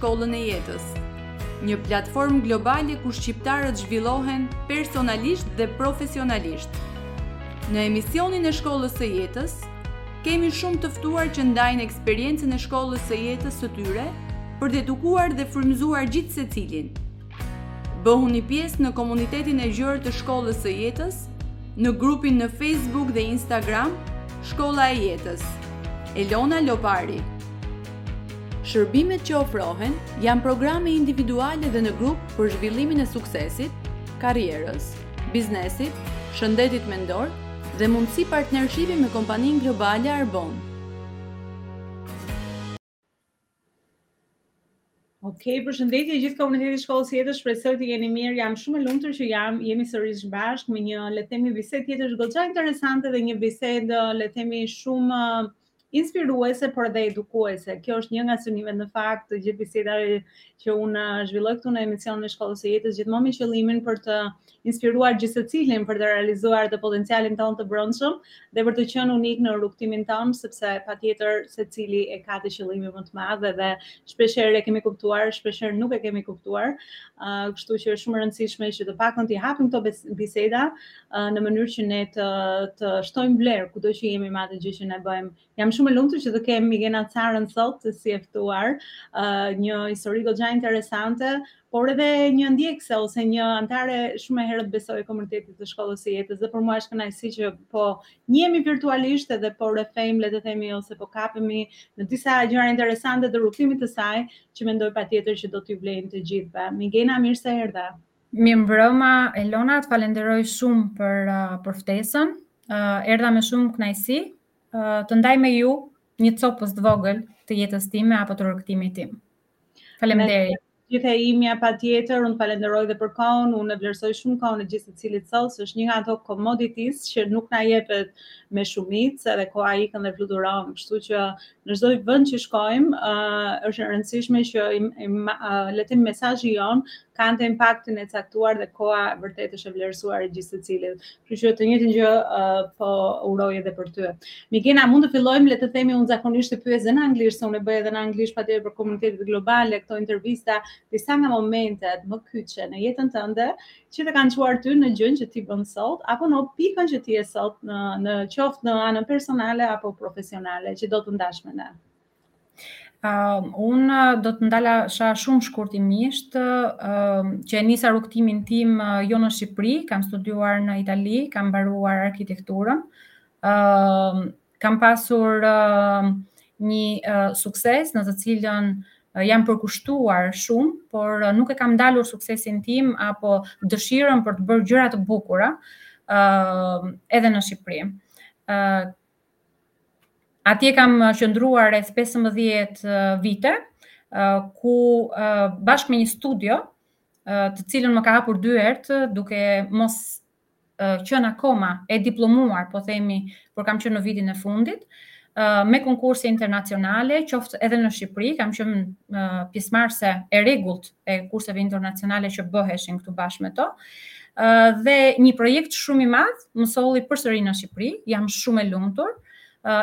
Shkollën e Jetës, një platformë globale ku shqiptarët zhvillohen personalisht dhe profesionalisht. Në emisionin e Shkollës së Jetës, kemi shumë të ftuar që ndajnë eksperiencën e shkollës së jetës së tyre për të edukuar dhe frymëzuar gjithsecilin. Bëhuni pjesë në komunitetin e gjerë të Shkollës së Jetës në grupin në Facebook dhe Instagram Shkolla e Jetës. Elona Lopari. Shërbimet që ofrohen janë programe individuale dhe në grup për zhvillimin e suksesit, karrierës, biznesit, shëndetit mendor dhe mundësi partnershipi me kompaninë globale Arbon. Ok, përshëndetje gjithë komunitetit shkollës jetës, shpresoj të jeni mirë, jam shumë e lumtur që jam, jemi sërish bashkë me një le të themi bisedë tjetër goxha interesante dhe një bisedë le të themi shumë uh, inspiruese por edhe edukuese. Kjo është një nga synimet në fakt të gjithë bisedave që unë uh, zhvilloj këtu në emisionin e shkollës së jetës gjithmonë me qëllimin për të inspiruar gjithsecilin për të realizuar dhe potencialin tonë të brendshëm dhe për të qenë unik në rrugëtimin tonë, sepse patjetër secili e ka të qëllimi më të madh dhe shpesh herë e kemi kuptuar, shpesh herë nuk e kemi kuptuar. ë uh, Kështu që është shumë e rëndësishme që të paktën t'i hapim këto biseda uh, në mënyrë që ne të të shtojmë vlerë kudo që jemi me atë gjë që ne bëjmë Jam shumë e lumtur që të kemi Migena Carën sot si e ftuar, uh, një histori goxha interesante, por edhe një ndjekëse ose një anëtare shumë e herët besoj e komunitetit të shkollës së jetës dhe për mua është kënaqësi që po njihemi virtualisht edhe po rrëfejmë le të themi ose po kapemi në disa gjëra interesante të rrugëtimit të saj që mendoj patjetër që do t'ju vlejnë të gjithëve. Migena, mirë se erdhe. Mirëmbrëma, Elona, të falenderoj shumë për uh, për ftesën. Uh, erdha me shumë kënaqësi, të ndaj me ju një copëz të vogël të jetës time apo të rrugëtimit tim. Faleminderit. Gjithë e imja patjetër, unë të falenderoj dhe për kohën, unë e vlerësoj shumë kohën e gjithsecilit sot, se është një nga ato komoditis që nuk na jepet me shumicë, edhe koha ikën dhe fluturon, kështu që në çdo vënd që shkojmë, është e rëndësishme që le të themi mesazhi jonë kanë të impaktin e caktuar dhe koha vërtet është e vlerësuar e gjithsecilit. Kështu që të njëjtën gjë uh, po uroj edhe për ty. Migena, mund të fillojmë le të themi unë zakonisht e pyes edhe në anglisht, se unë e bëj edhe në anglisht patjetër për komunitetet globale këto intervista, disa nga momentet më kyçe në jetën tënde që të kanë çuar ty në gjënë që ti bën sot apo në pikën që ti je sot në në qoftë në anën personale apo profesionale që do të ndash me ne. Uh, unë do të ndalesha shumë shkurtimisht uh, që e nisa rrugëtimin tim uh, jo në Shqipëri, kam studiuar në Itali, kam mbaruar arkitekturën, uh, kam pasur uh, një uh, sukses në të cilën uh, jam përkushtuar shumë, por uh, nuk e kam ndalur suksesin tim apo dëshirën për të bërë gjëra të bukura uh, edhe në Shqipëri. Uh, Atje kam qëndruar rreth 15 vite, ku bashkë me një studio, të cilën më ka hapur dyert, duke mos qenë akoma e diplomuar, po themi, por kam qenë në vitin e fundit, me konkurse internacionale, qoftë edhe në Shqipëri, kam qenë pjesëmarrëse e rregullt e kurseve internacionale që bëheshin këtu bashkë me to. Dhe një projekt shumë i madh, më solli përsëri në Shqipëri, jam shumë e lumtur,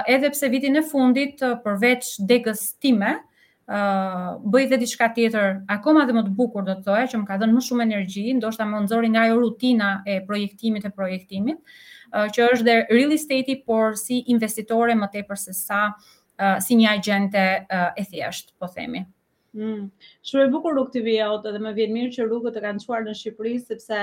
edhe pse vitin e fundit përveç degës time, bëj dhe diçka tjetër, akoma dhe më të bukur do të thoja, që më ka dhënë më shumë energji, ndoshta më nxori nga ajo rutina e projektimit e projektimit, që është dhe real estate-i, por si investitore më tepër se sa si një agjente e thjeshtë, po themi. Mm. Shumë i bukur rrugëtimi jot edhe më vjen mirë që rrugët të kanë çuar në Shqipëri sepse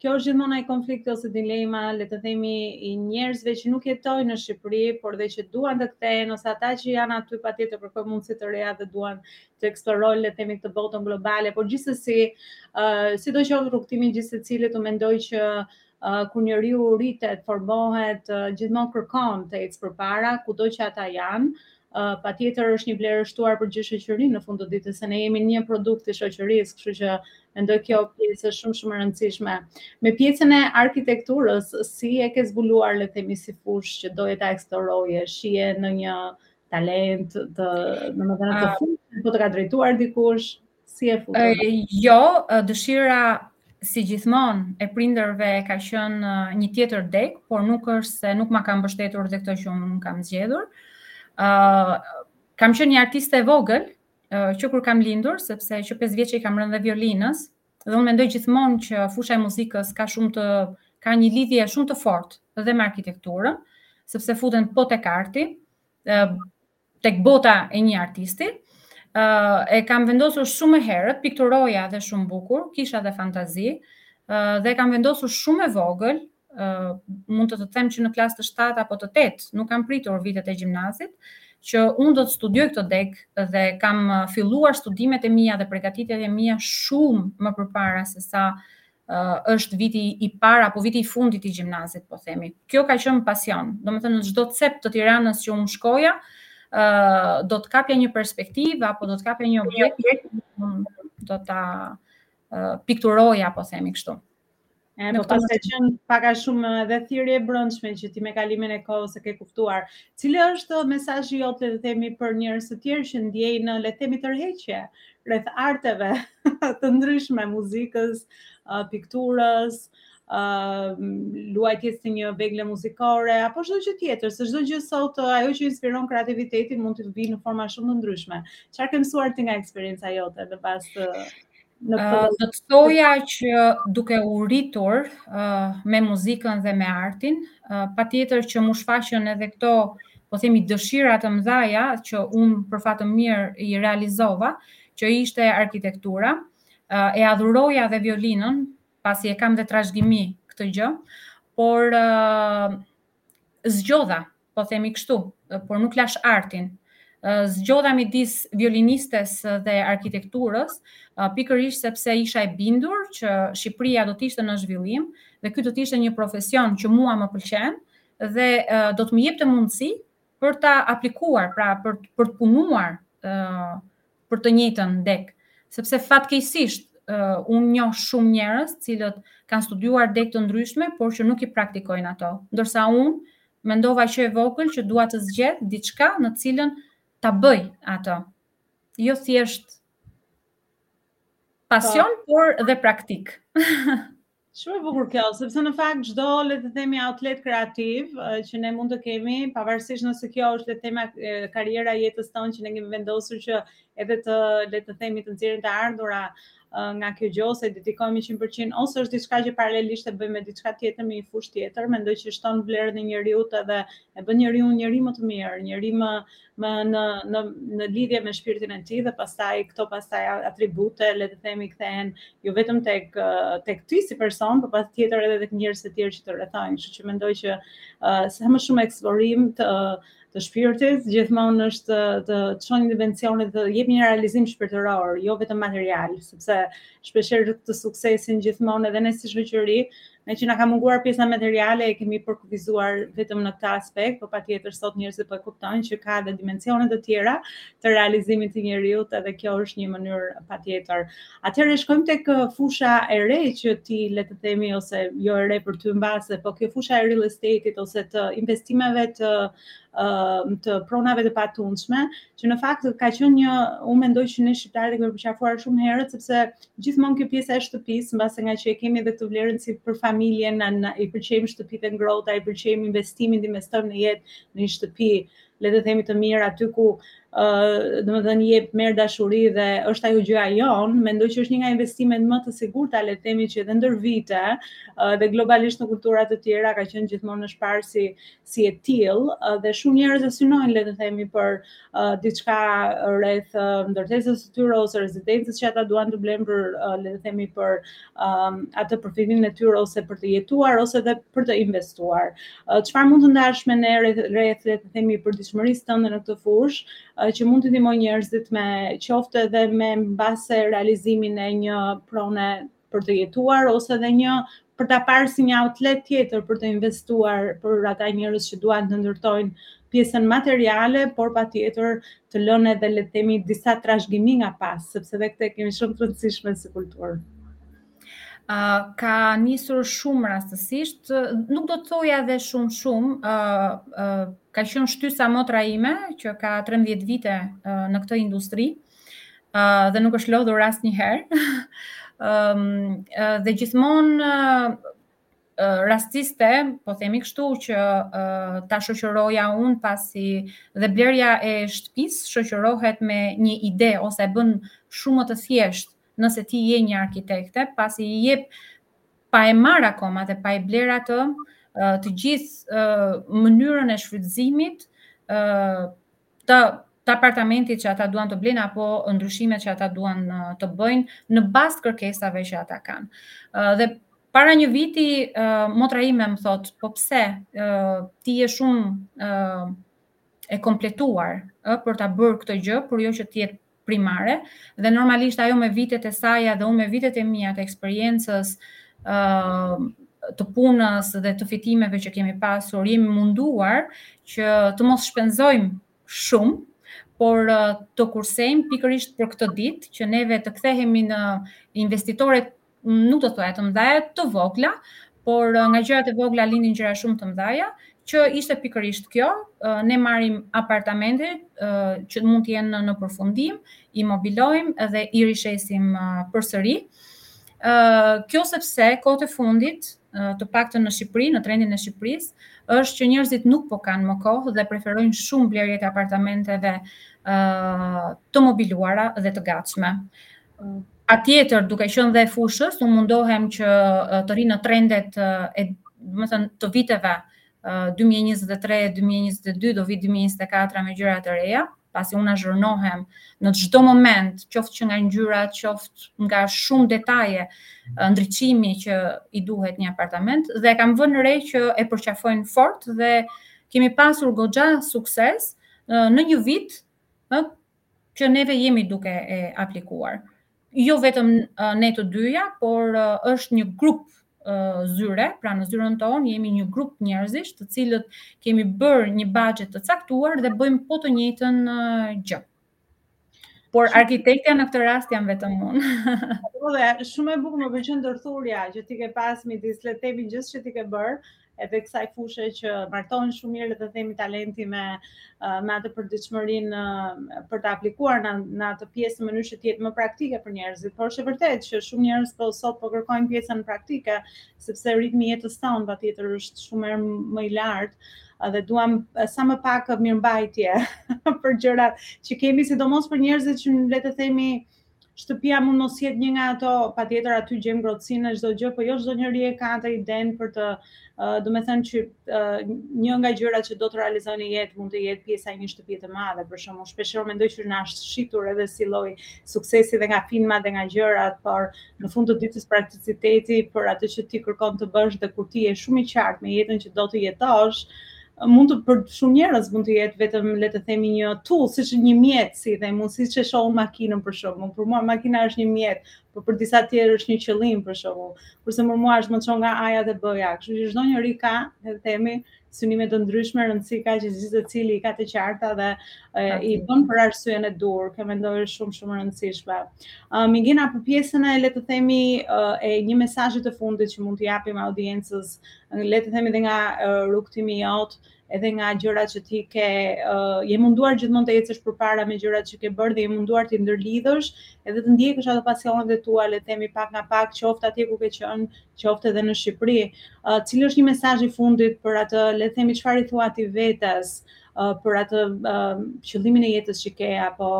kjo është gjithmonë ai konflikti ose dilema, le të themi, i njerëzve që nuk jetojnë në Shqipëri, por dhe që duan të kthehen ose ata që janë aty patjetër kërkojnë mundësi të reja dhe duan të eksplorojnë le të themi këtë botën globale, por gjithsesi, ë uh, sidoqoftë rrugëtimi i gjithsecilit unë mendoj që uh, kur njeriu rritet, formohet, uh, gjithmonë kërkon të ecë përpara kudo që ata janë, Uh, patjetër është një vlerë e shtuar për gjithë shoqërinë në fund të ditës, se ne jemi një produkt i shoqërisë, kështu që mendoj kjo pjesë është shumë shumë e rëndësishme. Me pjesën e arkitekturës, si e ke zbuluar le të themi si fushë që doje ta eksploroje, shihje në një talent të, domethënë të ah. apo të ka drejtuar dikush? Si e futur? Jo, dëshira si gjithmonë e prindërve ka qenë një tjetër degë, por nuk është se nuk më kanë mbështetur dhe këtë që unë kam zgjedhur. Uh, kam qenë një artiste e vogël, uh, që kur kam lindur, sepse që 5 vjeçe i kam rënë dhe violinës, dhe unë mendoj gjithmonë që fusha e muzikës ka shumë të ka një lidhje shumë të fortë dhe me arkitekturën, sepse futen po tek arti. tek bota e një artisti, e kam vendosur shumë herët, pikturoja dhe shumë bukur, kisha dhe fantazi, dhe e kam vendosur shumë e vogël, mund të të them që në klasë të 7 apo të 8, nuk kam pritur vitet e gjimnazit, që unë do të studioj këtë degë dhe kam filluar studimet e mia dhe pregatitjet e mia shumë më përpara se sa uh, është viti i parë apo viti i fundit i gjimnazit, po themi. Kjo ka qenë pasion. Domethënë, në çdo cep të Tiranës që unë shkoja, uh, do të kapja një perspektivë, apo do të kapja një objekt, do ta uh, pikturoja, po themi kështu. E, po pra ka qenë pak a shumë edhe thirrje e brendshme që ti me kalimin e kohës e ke kuptuar. Cili është mesazhi jot le të themi për njerëz të tjerë që ndjejnë le të themi tërheqje rreth arteve të ndryshme, muzikës, pikturës, luajtjes të një vegle muzikore apo çdo gjë tjetër, se çdo gjë sot ajo që inspiron kreativitetin mund të vijë në forma shumë të ndryshme. Çfarë ke mësuar ti nga eksperienca jote në bazë të në këtë uh, do të thoja që duke u rritur uh, me muzikën dhe me artin, uh, patjetër që m'u shfaqën edhe këto po themi dëshira të mëdha që unë për fat të mirë i realizova, që ishte arkitektura, e adhuroja dhe violinën, pasi e kam dhe trashëgimi këtë gjë, por zgjodha, po themi kështu, por nuk lashë artin. Zgjodha midis violinistes dhe arkitekturës, pikërisht sepse isha e bindur që Shqipëria do të ishte në zhvillim dhe ky do të ishte një profesion që mua më pëlqen dhe do të më jepte mundësi për ta aplikuar, pra për për të punuar ë për të njëjtën degë, sepse fatkeqësisht uh, unë njoh shumë njerëz të cilët kanë studiuar degë të ndryshme, por që nuk i praktikojnë ato. Ndërsa unë mendova që e vogël që dua të zgjedh diçka në të cilën ta bëj ato. Jo thjesht pasion, pa. Po. por dhe praktik. Shumë e bukur kjo, sepse në fakt çdo le të themi outlet kreativ që ne mund të kemi, pavarësisht nëse kjo është le të themi karriera e jetës tonë që ne kemi vendosur që edhe të le të themi të nxjerrim të ardhura nga kjo gjë ose i dedikohemi 100% ose është diçka që paralelisht e bëjmë me diçka tjetër me një fushë tjetër, mendoj që shton vlerën e njeriut edhe e bën njeriun njeri më të mirë, njeri më në në në në lidhje me shpirtin e tij dhe pastaj këto pastaj atribute le të themi kthehen jo vetëm tek tek ti si person, por patjetër edhe tek njerëzit e tjerë që të rrethojnë, kështu që mendoj që uh, sa më shumë eksplorim të të shpirtit, gjithmonë është të çon në dimensione, të jep një realizim shpirtëror, jo vetëm material, sepse shpeshherë të suksesin gjithmonë edhe ne si shoqëri, uh, Meqë na ka munguar pjesa materiale e kemi përkufizuar vetëm në këtë aspekt, por patjetër sot njerëzit po e kuptojnë që ka edhe dimensione të tjera të realizimit të njeriut dhe kjo është një mënyrë patjetër. Atëherë shkojmë tek uh, fusha e re që ti le të themi ose jo e re për ty mbase, po kjo fusha e real estate-it ose të investimeve të uh, të pronave të patundshme, që në fakt ka qenë një, unë mendoj që ne shqiptarët e kemi përqafuar shumë herët sepse Gjithmonë kjo pjesa e shtëpisë, mbase ngaqë e kemi edhe te vlerën si për familjen, ne, ne i pëlqejmë shtëpitë e ngrohta, i pëlqejmë investimin, të investojmë në jetë, në një shtëpi, le të themi të mirë aty ku ë domethënë jep merr dashuri dhe është ajo gjëja jonë, mendoj që është një nga investimet më të sigurta le të themi që edhe ndër vite dhe globalisht në kultura të tjera ka qenë gjithmonë në përparësi si e tillë dhe shumë njerëz e synojnë le të themi për uh, diçka rreth uh, ndërtesës së tyre ose rezidencës që ata duan të blejnë për uh, le të themi për um, atë përfitimin e tyre ose për të jetuar ose edhe për të investuar. Çfarë uh, mund të ndash me ne rreth rreth le të themi për dëshmisë tënde në këtë fushë uh, që mund të ndihmojë njerëzit me qoftë edhe me mbase realizimin e një prone për të jetuar ose edhe një për ta parë si një outlet tjetër për të investuar për ata njerëz që duan të ndërtojnë pjesën materiale, por patjetër të lënë edhe le të themi disa trashëgimi nga pas, sepse dhe këtë e kemi shumë të rëndësishme si kulturë. Uh, ka nisur shumë rastësisht, nuk do të thoja edhe shumë shumë, uh, uh, ka qenë shtysa motra ime që ka 13 vite uh, në këtë industri, uh, dhe nuk është lodhur asnjëherë, dhe gjithmonë rastiste, po themi kështu që ta shoqëroja unë pasi dhe blerja e shtëpisë shoqërohet me një ide ose e bën shumë më të thjeshtë nëse ti je një arkitekte, pasi i jep pa e marrë akoma dhe pa e blerë atë të gjithë mënyrën e shfrytëzimit të të apartamentit që ata duan të blejnë apo ndryshimet që ata duan të bëjnë në bazë të kërkesave që ata kanë. Dhe para një viti motra ime më thotë, po pse ti je shumë e kompletuar për ta bërë këtë gjë, por jo që të jetë primare dhe normalisht ajo me vitet e saja dhe unë me vitet e mia të eksperiencës të punës dhe të fitimeve që kemi pasur, jemi munduar që të mos shpenzojmë shumë, por të kursejmë pikërisht për këtë ditë që neve të kthehemi në investitore nuk do të thoja të mëdhaja, të vogla, por eh, nga gjërat e vogla lindin gjëra shumë të mëdhaja, që ishte pikërisht kjo, eh, ne marrim apartamente eh, që mund të jenë në përfundim, i mobilojmë dhe i rishesim përsëri. Kjo sepse kohët e fundit, të paktën në Shqipëri, në trendin e Shqipërisë, është që njerëzit nuk po kanë më kohë dhe preferojnë shumë blerjet e apartamenteve të mobiluara dhe të gatshme. Patjetër, duke qenë dhe e fushës, unë mundohem që të rri në trendet e, do të thënë, të viteve 2023-2022 do vit 2024 me gjëra të reja, pasi unë azhurnohem në çdo moment, qoftë që nga ngjyra, qoftë nga shumë detaje ndriçimi që i duhet një apartament dhe kam vënë re që e përqafojnë fort dhe kemi pasur goxha sukses në një vit, që neve jemi duke e aplikuar. Jo vetëm ne të dyja, por është një grup zyre, pra në zyrën tonë jemi një grup njerëzish të cilët kemi bërë një budget të caktuar dhe bëjmë po të njëjtën gjë. Por arkitekte në këtë rast jam vetëm unë. Po dhe shumë e bukur më pëlqen ndërthurja që ti ke pas midis le të themi gjithçkaje që ti ke bërë, edhe kësaj fushe që martohen shumë mirë le të themi talenti me me atë përditshmërinë për të aplikuar në në atë pjesë në mënyrë që të jetë më praktike për njerëzit, por është e vërtetë që shumë njerëz po sot po kërkojnë pjesën praktike sepse ritmi i jetës tonë patjetër është shumë më i lartë dhe duan sa më pak mirëmbajtje për gjërat që kemi sidomos për njerëzit që le të themi shtëpia mund mos jetë një nga ato, patjetër aty gjejmë ngrohtësinë e çdo gjë, po jo çdo njeri e ka atë idenë për të, do me thënë që një nga gjëra që do të realizojnë në jetë, mund të jetë pjesa e një shtëpie të madhe, për shembull, shpeshherë mendoj që na është shitur edhe si lloj suksesi dhe nga filmat dhe nga gjërat, por në fund të ditës prakticiteti për atë që ti kërkon të bësh dhe kur ti je shumë i qartë me jetën që do të jetosh, mund të për shumë njerëz mund të jetë vetëm le të themi një tool, si një mjet, si dhe mund siç e shohun makinën për shembull. Për mua makina është një mjet, por për disa të tjerë është një qëllim për shembull. Kurse për mua është më çon nga A-ja te B-ja. Kështu që çdo njeri ka, le të themi, synime të ndryshme, rëndësi ka që gjithsecili i ka të qarta dhe e, i bën për arsyen e duhur, që mendoj është shumë shumë e rëndësishme. Uh, Mingina për pjesën e le të themi uh, e një mesazhi të fundit që mund të japim audiencës le të themi dhe nga rrugëtimi jot, edhe nga gjërat që ti ke uh, je munduar gjithmonë të ecësh përpara me gjërat që ke bërë dhe je munduar t'i ndërlidhësh, edhe të ndjekësh ato pasionet e tua, le të themi pak nga pak, qoftë atje ku ke qenë, qoftë edhe në Shqipëri. Uh, cili është një mesazh i fundit për atë, le të themi çfarë i thua ti vetes? për atë qëllimin e jetës që ke apo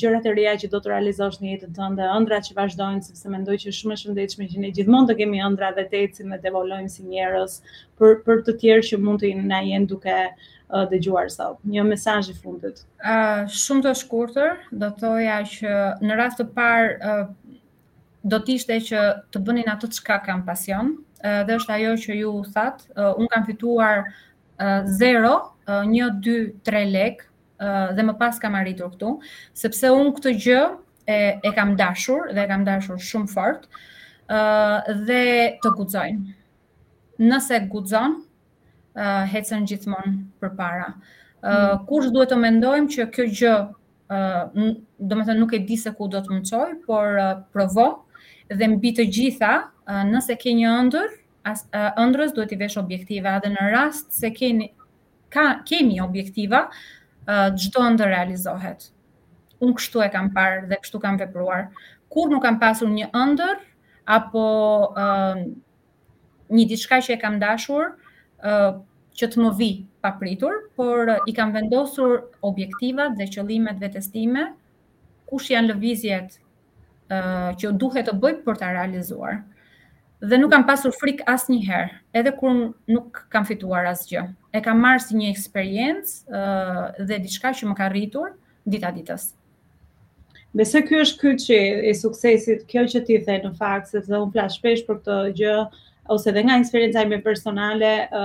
gjërat e reja që do të realizosh në jetën tënde, ëndrrat që vazhdojnë sepse mendoj që është shumë e shëndetshme që ne gjithmonë të kemi ëndrra dhe të ecim dhe të evoluojmë si njerëz për për të tjerë që mund të na jenë duke dëgjuar sot. Një mesazh i fundit. Ë uh, shumë të shkurtër, do thoja që në radhë të parë uh, do të ishte që të bënin atë çka kanë pasion, uh, dhe është ajo që ju thatë, uh, unë kam fituar 0, 1, 2, 3 lek dhe më pas kam arritur këtu, sepse unë këtë gjë e, e kam dashur dhe e kam dashur shumë fort dhe të guxojnë. Nëse guxon, uh, ecën gjithmonë përpara. Uh, kurrë s'duhet të mendojmë që kjo gjë, uh, domethënë nuk e di se ku do të më çojë, por uh, provo dhe mbi të gjitha, uh, nëse ke një ëndërr, ëndrrës duhet t'i vësh objektiva, dhe në rast se keni ka kemi objektiva, çdo ëndërr realizohet. Unë kështu e kam parë dhe kështu kam vepruar. Kurrë nuk kam pasur një ëndërr apo uh, një diçka që e kam dashur uh, që të më vijë papritur, por uh, i kam vendosur objektivat dhe qëllimet vetes time, kush janë lëvizjet që duhet të bëj për ta realizuar. Dhe nuk kam pasur frikë asnjëherë, edhe kur nuk kam fituar asgjë. E kam marrë si një eksperiencë dhe diçka që më ka rritur dita ditës. Besoj ky është kyçi i suksesit, kjo që ti thua në fakt, sepse unë flas shpesh për këtë gjë ose edhe nga eksperienca ime personale, ë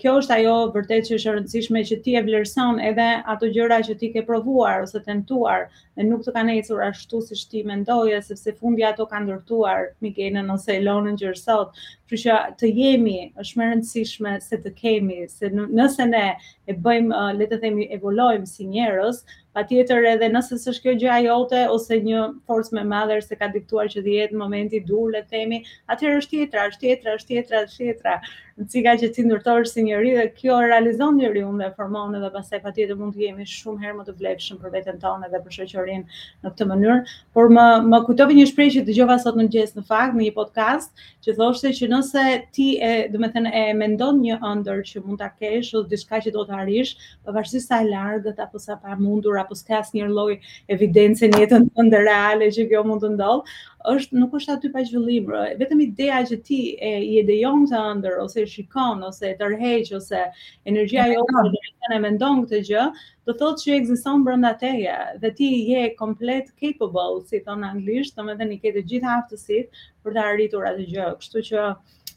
kjo është ajo vërtet që është e rëndësishme që ti e vlerëson edhe ato gjëra që ti ke provuar ose tentuar dhe nuk të kanë ecur ashtu siç ti mendoje sepse fundi ato kanë ndërtuar Migenën ose Elonën që është sot. Kështu që të jemi është më e rëndësishme se të kemi, se nëse ne e bëjmë le të themi evoluojmë si njerëz, Patjetër edhe nëse s'është kjo gjëja jote ose një forcë më e madhe s'e ka diktuar që të jetë momenti i duhur, le të themi, atëherë është tjetra, është tjetra, është tjetra, është tjetra. Pika që ti ndërtohesh si njeri dhe kjo e realizon njeriun dhe e formon edhe pastaj patjetër mund të jemi shumë herë më të vlefshëm për veten tonë dhe për shoqërinë në këtë mënyrë, por më më kujtove një shprehje që dëgjova sot në mëngjes në fakt në një podcast që thoshte që nëse ti e, domethënë, e mendon një ëndërr që mund ta kesh ose diçka që do të arrish, pavarësisht sa e largët apo sa e pamundur apo s'ka asnjë lloj evidence në jetën tënde reale që kjo mund të ndodhë, është nuk është aty pa qëllim. Vetëm ideja që ti e ideon këtë ëndërr ose e shikon ose e tërheq ose energjia jote domethënë mendon këtë gjë, do të thotë që ekziston brenda teje dhe ti je komplet capable, si thonë anglisht, domethënë i ke të gjitha aftësitë për ta arritur atë gjë. Kështu që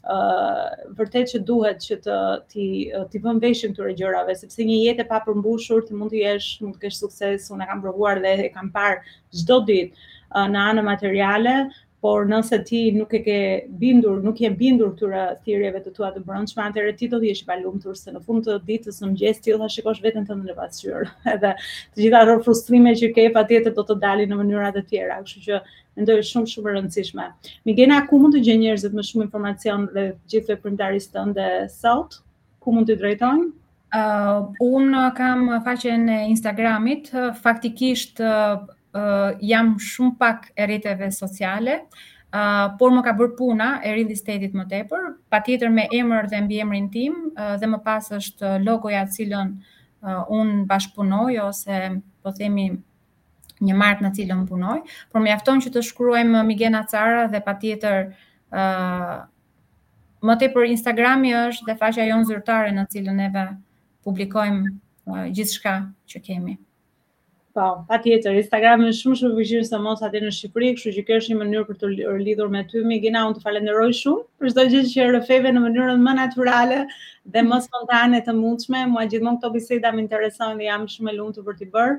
uh, vërtet që duhet që të t'i t'i vëmë veshin këtyre gjërave sepse një jetë e papërmbushur ti mund të jesh mund të kesh sukses unë kam provuar dhe e kam parë çdo ditë uh, në anën materiale por nëse ti nuk e ke bindur, nuk je bindur këtyre thirrjeve të tua të brendshme, atëherë ti do të jesh i palumtur se në fund të ditës në mëngjes ti do ta shikosh veten tënde në pasqyrë. Edhe të gjitha ato frustrime që ke patjetër do të dalin në mënyra të tjera, kështu që Mendoj është shumë shumë e rëndësishme. Migena, ku mund të gjejnë njerëzit më shumë informacion rreth gjithë veprimtarisë tënde sot? Ku mund të drejtohen? Uh, unë kam faqen e Instagramit, faktikisht uh, uh, jam shumë pak e rrjeteve sociale, Uh, por më ka bërë puna e real estate-it më tepër, patjetër me emër dhe mbiemrin tim, uh, dhe më pas është logoja me cilën uh, unë bashkëpunoj ose po themi një markë në cilën punoj, por mjafton që të shkruajnë Migena Cara dhe patjetër uh, më tepër Instagrami është dhe faqja jonë zyrtare në cilën neve publikojmë uh, gjithçka që kemi. Po, patjetër, Instagrami është shumë shumë i gjerë sidomos sot në Shqipëri, kështu që kjo është një mënyrë për t'u lidhur me ty, Migena, unë të falenderoj shumë, për çdo gjë që e rrëfeve në mënyrën më naturale dhe më spontane të mundshme, mua gjithmonë këto biseda më interesojnë dhe jam shumë e lumtur për t'i bërë,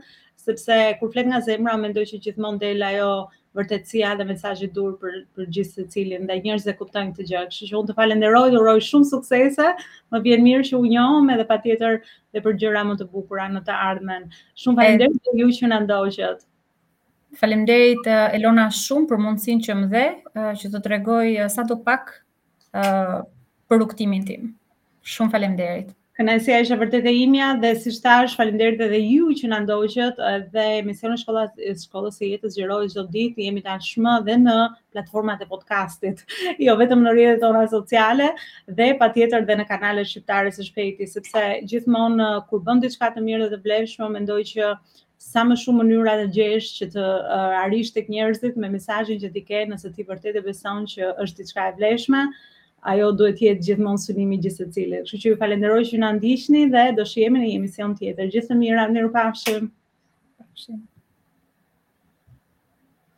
sepse kur flet nga zemra mendoj që gjithmonë del ajo vërtetësia dhe mesazhi i duhur për për gjithsecilin dhe njerëzit e kuptojnë këtë gjë. Kështu që unë të falenderoj, të uroj shumë suksese. Më vjen mirë që u njohëm edhe patjetër dhe për gjëra më të bukura në të ardhmen. Shumë faleminderit ju që na ndoqët. Faleminderit Elona shumë për mundësinë që më dhe që të tregoj sadopak uh, për rrugëtimin tim. Shumë falemderit. Kënaqësia ishte vërtet e imja dhe siç thashë, faleminderit edhe ju që na ndoqët dhe emisioni shkolla e shkollës së jetës zgjerohet çdo ditë, jemi tashmë dhe në platformat e podcastit, jo vetëm në rrjetet tona sociale dhe patjetër dhe në kanalet shqiptare së shpejti, sepse gjithmonë uh, kur bën diçka të mirë dhe të vlefshme, mendoj që sa më shumë mënyra të gjesh që të uh, arrish tek njerëzit me mesazhin që ti ke, nëse ti vërtet e beson që është diçka e vlefshme, ajo duhet të jetë gjithmonë synimi i gjithsecilit. Kështu që ju falenderoj që na ndiqni dhe do shihemi në një emision tjetër. Gjithë të mirat, mirupafshim. Pafshim.